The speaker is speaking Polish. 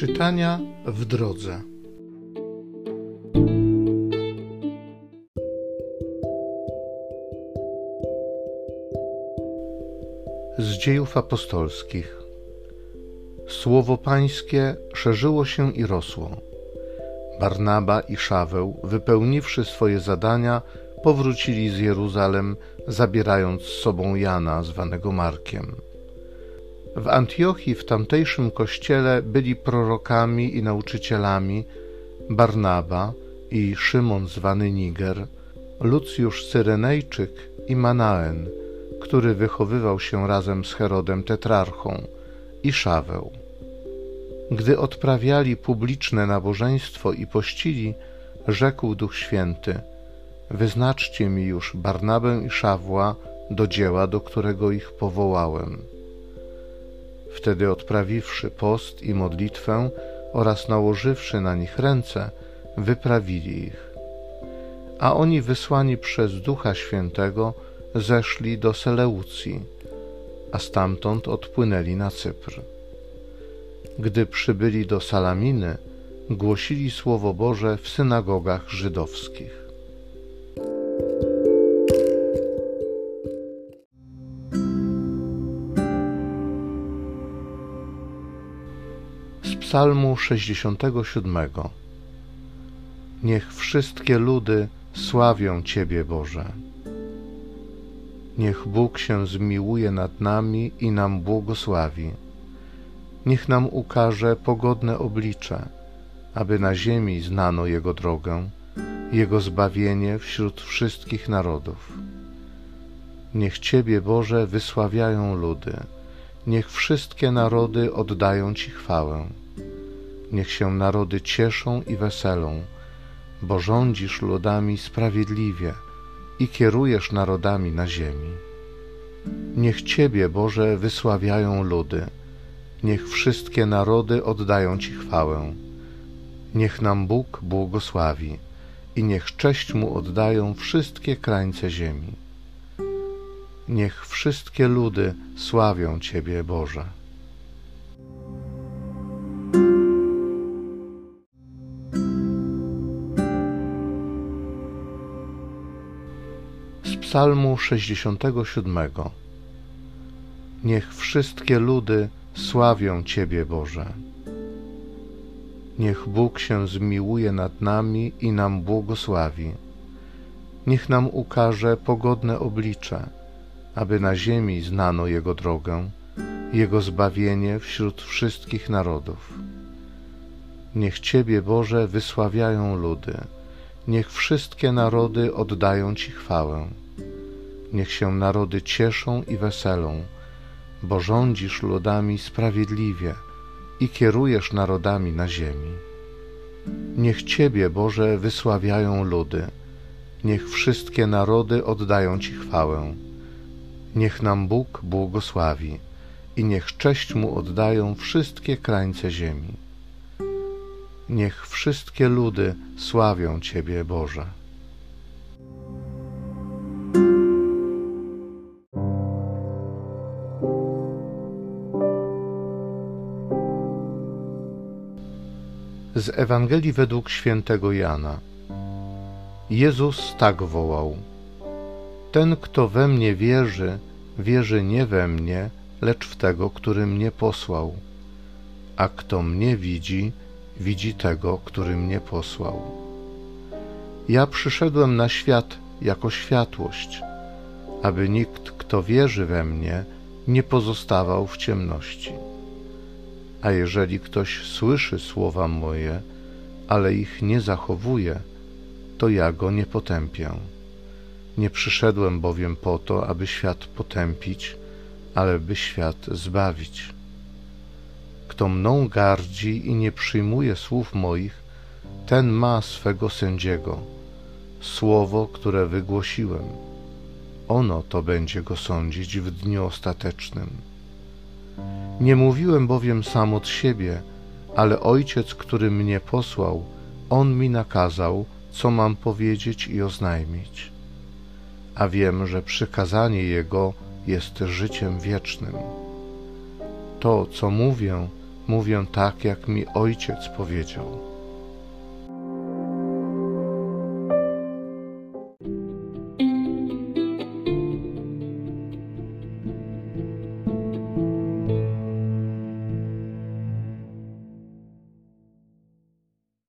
Czytania w drodze. Z dziejów apostolskich. Słowo Pańskie szerzyło się i rosło. Barnaba i Szaweł, wypełniwszy swoje zadania, powrócili z Jeruzalem, zabierając z sobą Jana, zwanego Markiem. W Antiochii, w tamtejszym kościele, byli prorokami i nauczycielami Barnaba i Szymon zwany Niger, Lucjusz Cyrenejczyk i Manaen, który wychowywał się razem z Herodem Tetrarchą, i Szaweł. Gdy odprawiali publiczne nabożeństwo i pościli, rzekł Duch Święty: Wyznaczcie mi już Barnabę i Szawła do dzieła, do którego ich powołałem. Wtedy odprawiwszy post i modlitwę oraz nałożywszy na nich ręce, wyprawili ich. A oni wysłani przez Ducha Świętego zeszli do Seleucji, a stamtąd odpłynęli na Cypr. Gdy przybyli do Salaminy, głosili Słowo Boże w synagogach żydowskich. Psalmu 67 Niech wszystkie ludy sławią Ciebie, Boże. Niech Bóg się zmiłuje nad nami i nam błogosławi. Niech nam ukaże pogodne oblicze, aby na ziemi znano Jego drogę, Jego zbawienie wśród wszystkich narodów. Niech Ciebie, Boże, wysławiają ludy, niech wszystkie narody oddają Ci chwałę. Niech się narody cieszą i weselą, bo rządzisz ludami sprawiedliwie i kierujesz narodami na ziemi. Niech Ciebie, Boże, wysławiają ludy, niech wszystkie narody oddają Ci chwałę. Niech nam Bóg błogosławi i niech cześć Mu oddają wszystkie krańce ziemi. Niech wszystkie ludy sławią Ciebie, Boże. Psalmu 67 Niech wszystkie ludy sławią Ciebie, Boże. Niech Bóg się zmiłuje nad nami i nam błogosławi. Niech nam ukaże pogodne oblicze, aby na ziemi znano Jego drogę, Jego zbawienie wśród wszystkich narodów. Niech Ciebie, Boże, wysławiają ludy, niech wszystkie narody oddają Ci chwałę. Niech się narody cieszą i weselą, bo rządzisz ludami sprawiedliwie i kierujesz narodami na ziemi. Niech Ciebie, Boże, wysławiają ludy, niech wszystkie narody oddają Ci chwałę. Niech nam Bóg błogosławi i niech cześć Mu oddają wszystkie krańce ziemi. Niech wszystkie ludy sławią Ciebie, Boże. Z Ewangelii według świętego Jana. Jezus tak wołał: Ten, kto we mnie wierzy, wierzy nie we mnie, lecz w tego, który mnie posłał. A kto mnie widzi, widzi tego, który mnie posłał. Ja przyszedłem na świat jako światłość, aby nikt, kto wierzy we mnie, nie pozostawał w ciemności. A jeżeli ktoś słyszy słowa moje, ale ich nie zachowuje, to ja go nie potępię. Nie przyszedłem bowiem po to, aby świat potępić, ale by świat zbawić. Kto mną gardzi i nie przyjmuje słów moich, ten ma swego sędziego. Słowo, które wygłosiłem, ono to będzie go sądzić w dniu ostatecznym. Nie mówiłem bowiem sam od siebie, ale Ojciec, który mnie posłał, On mi nakazał, co mam powiedzieć i oznajmić. A wiem, że przykazanie Jego jest życiem wiecznym. To, co mówię, Mówię tak, jak mi ojciec powiedział.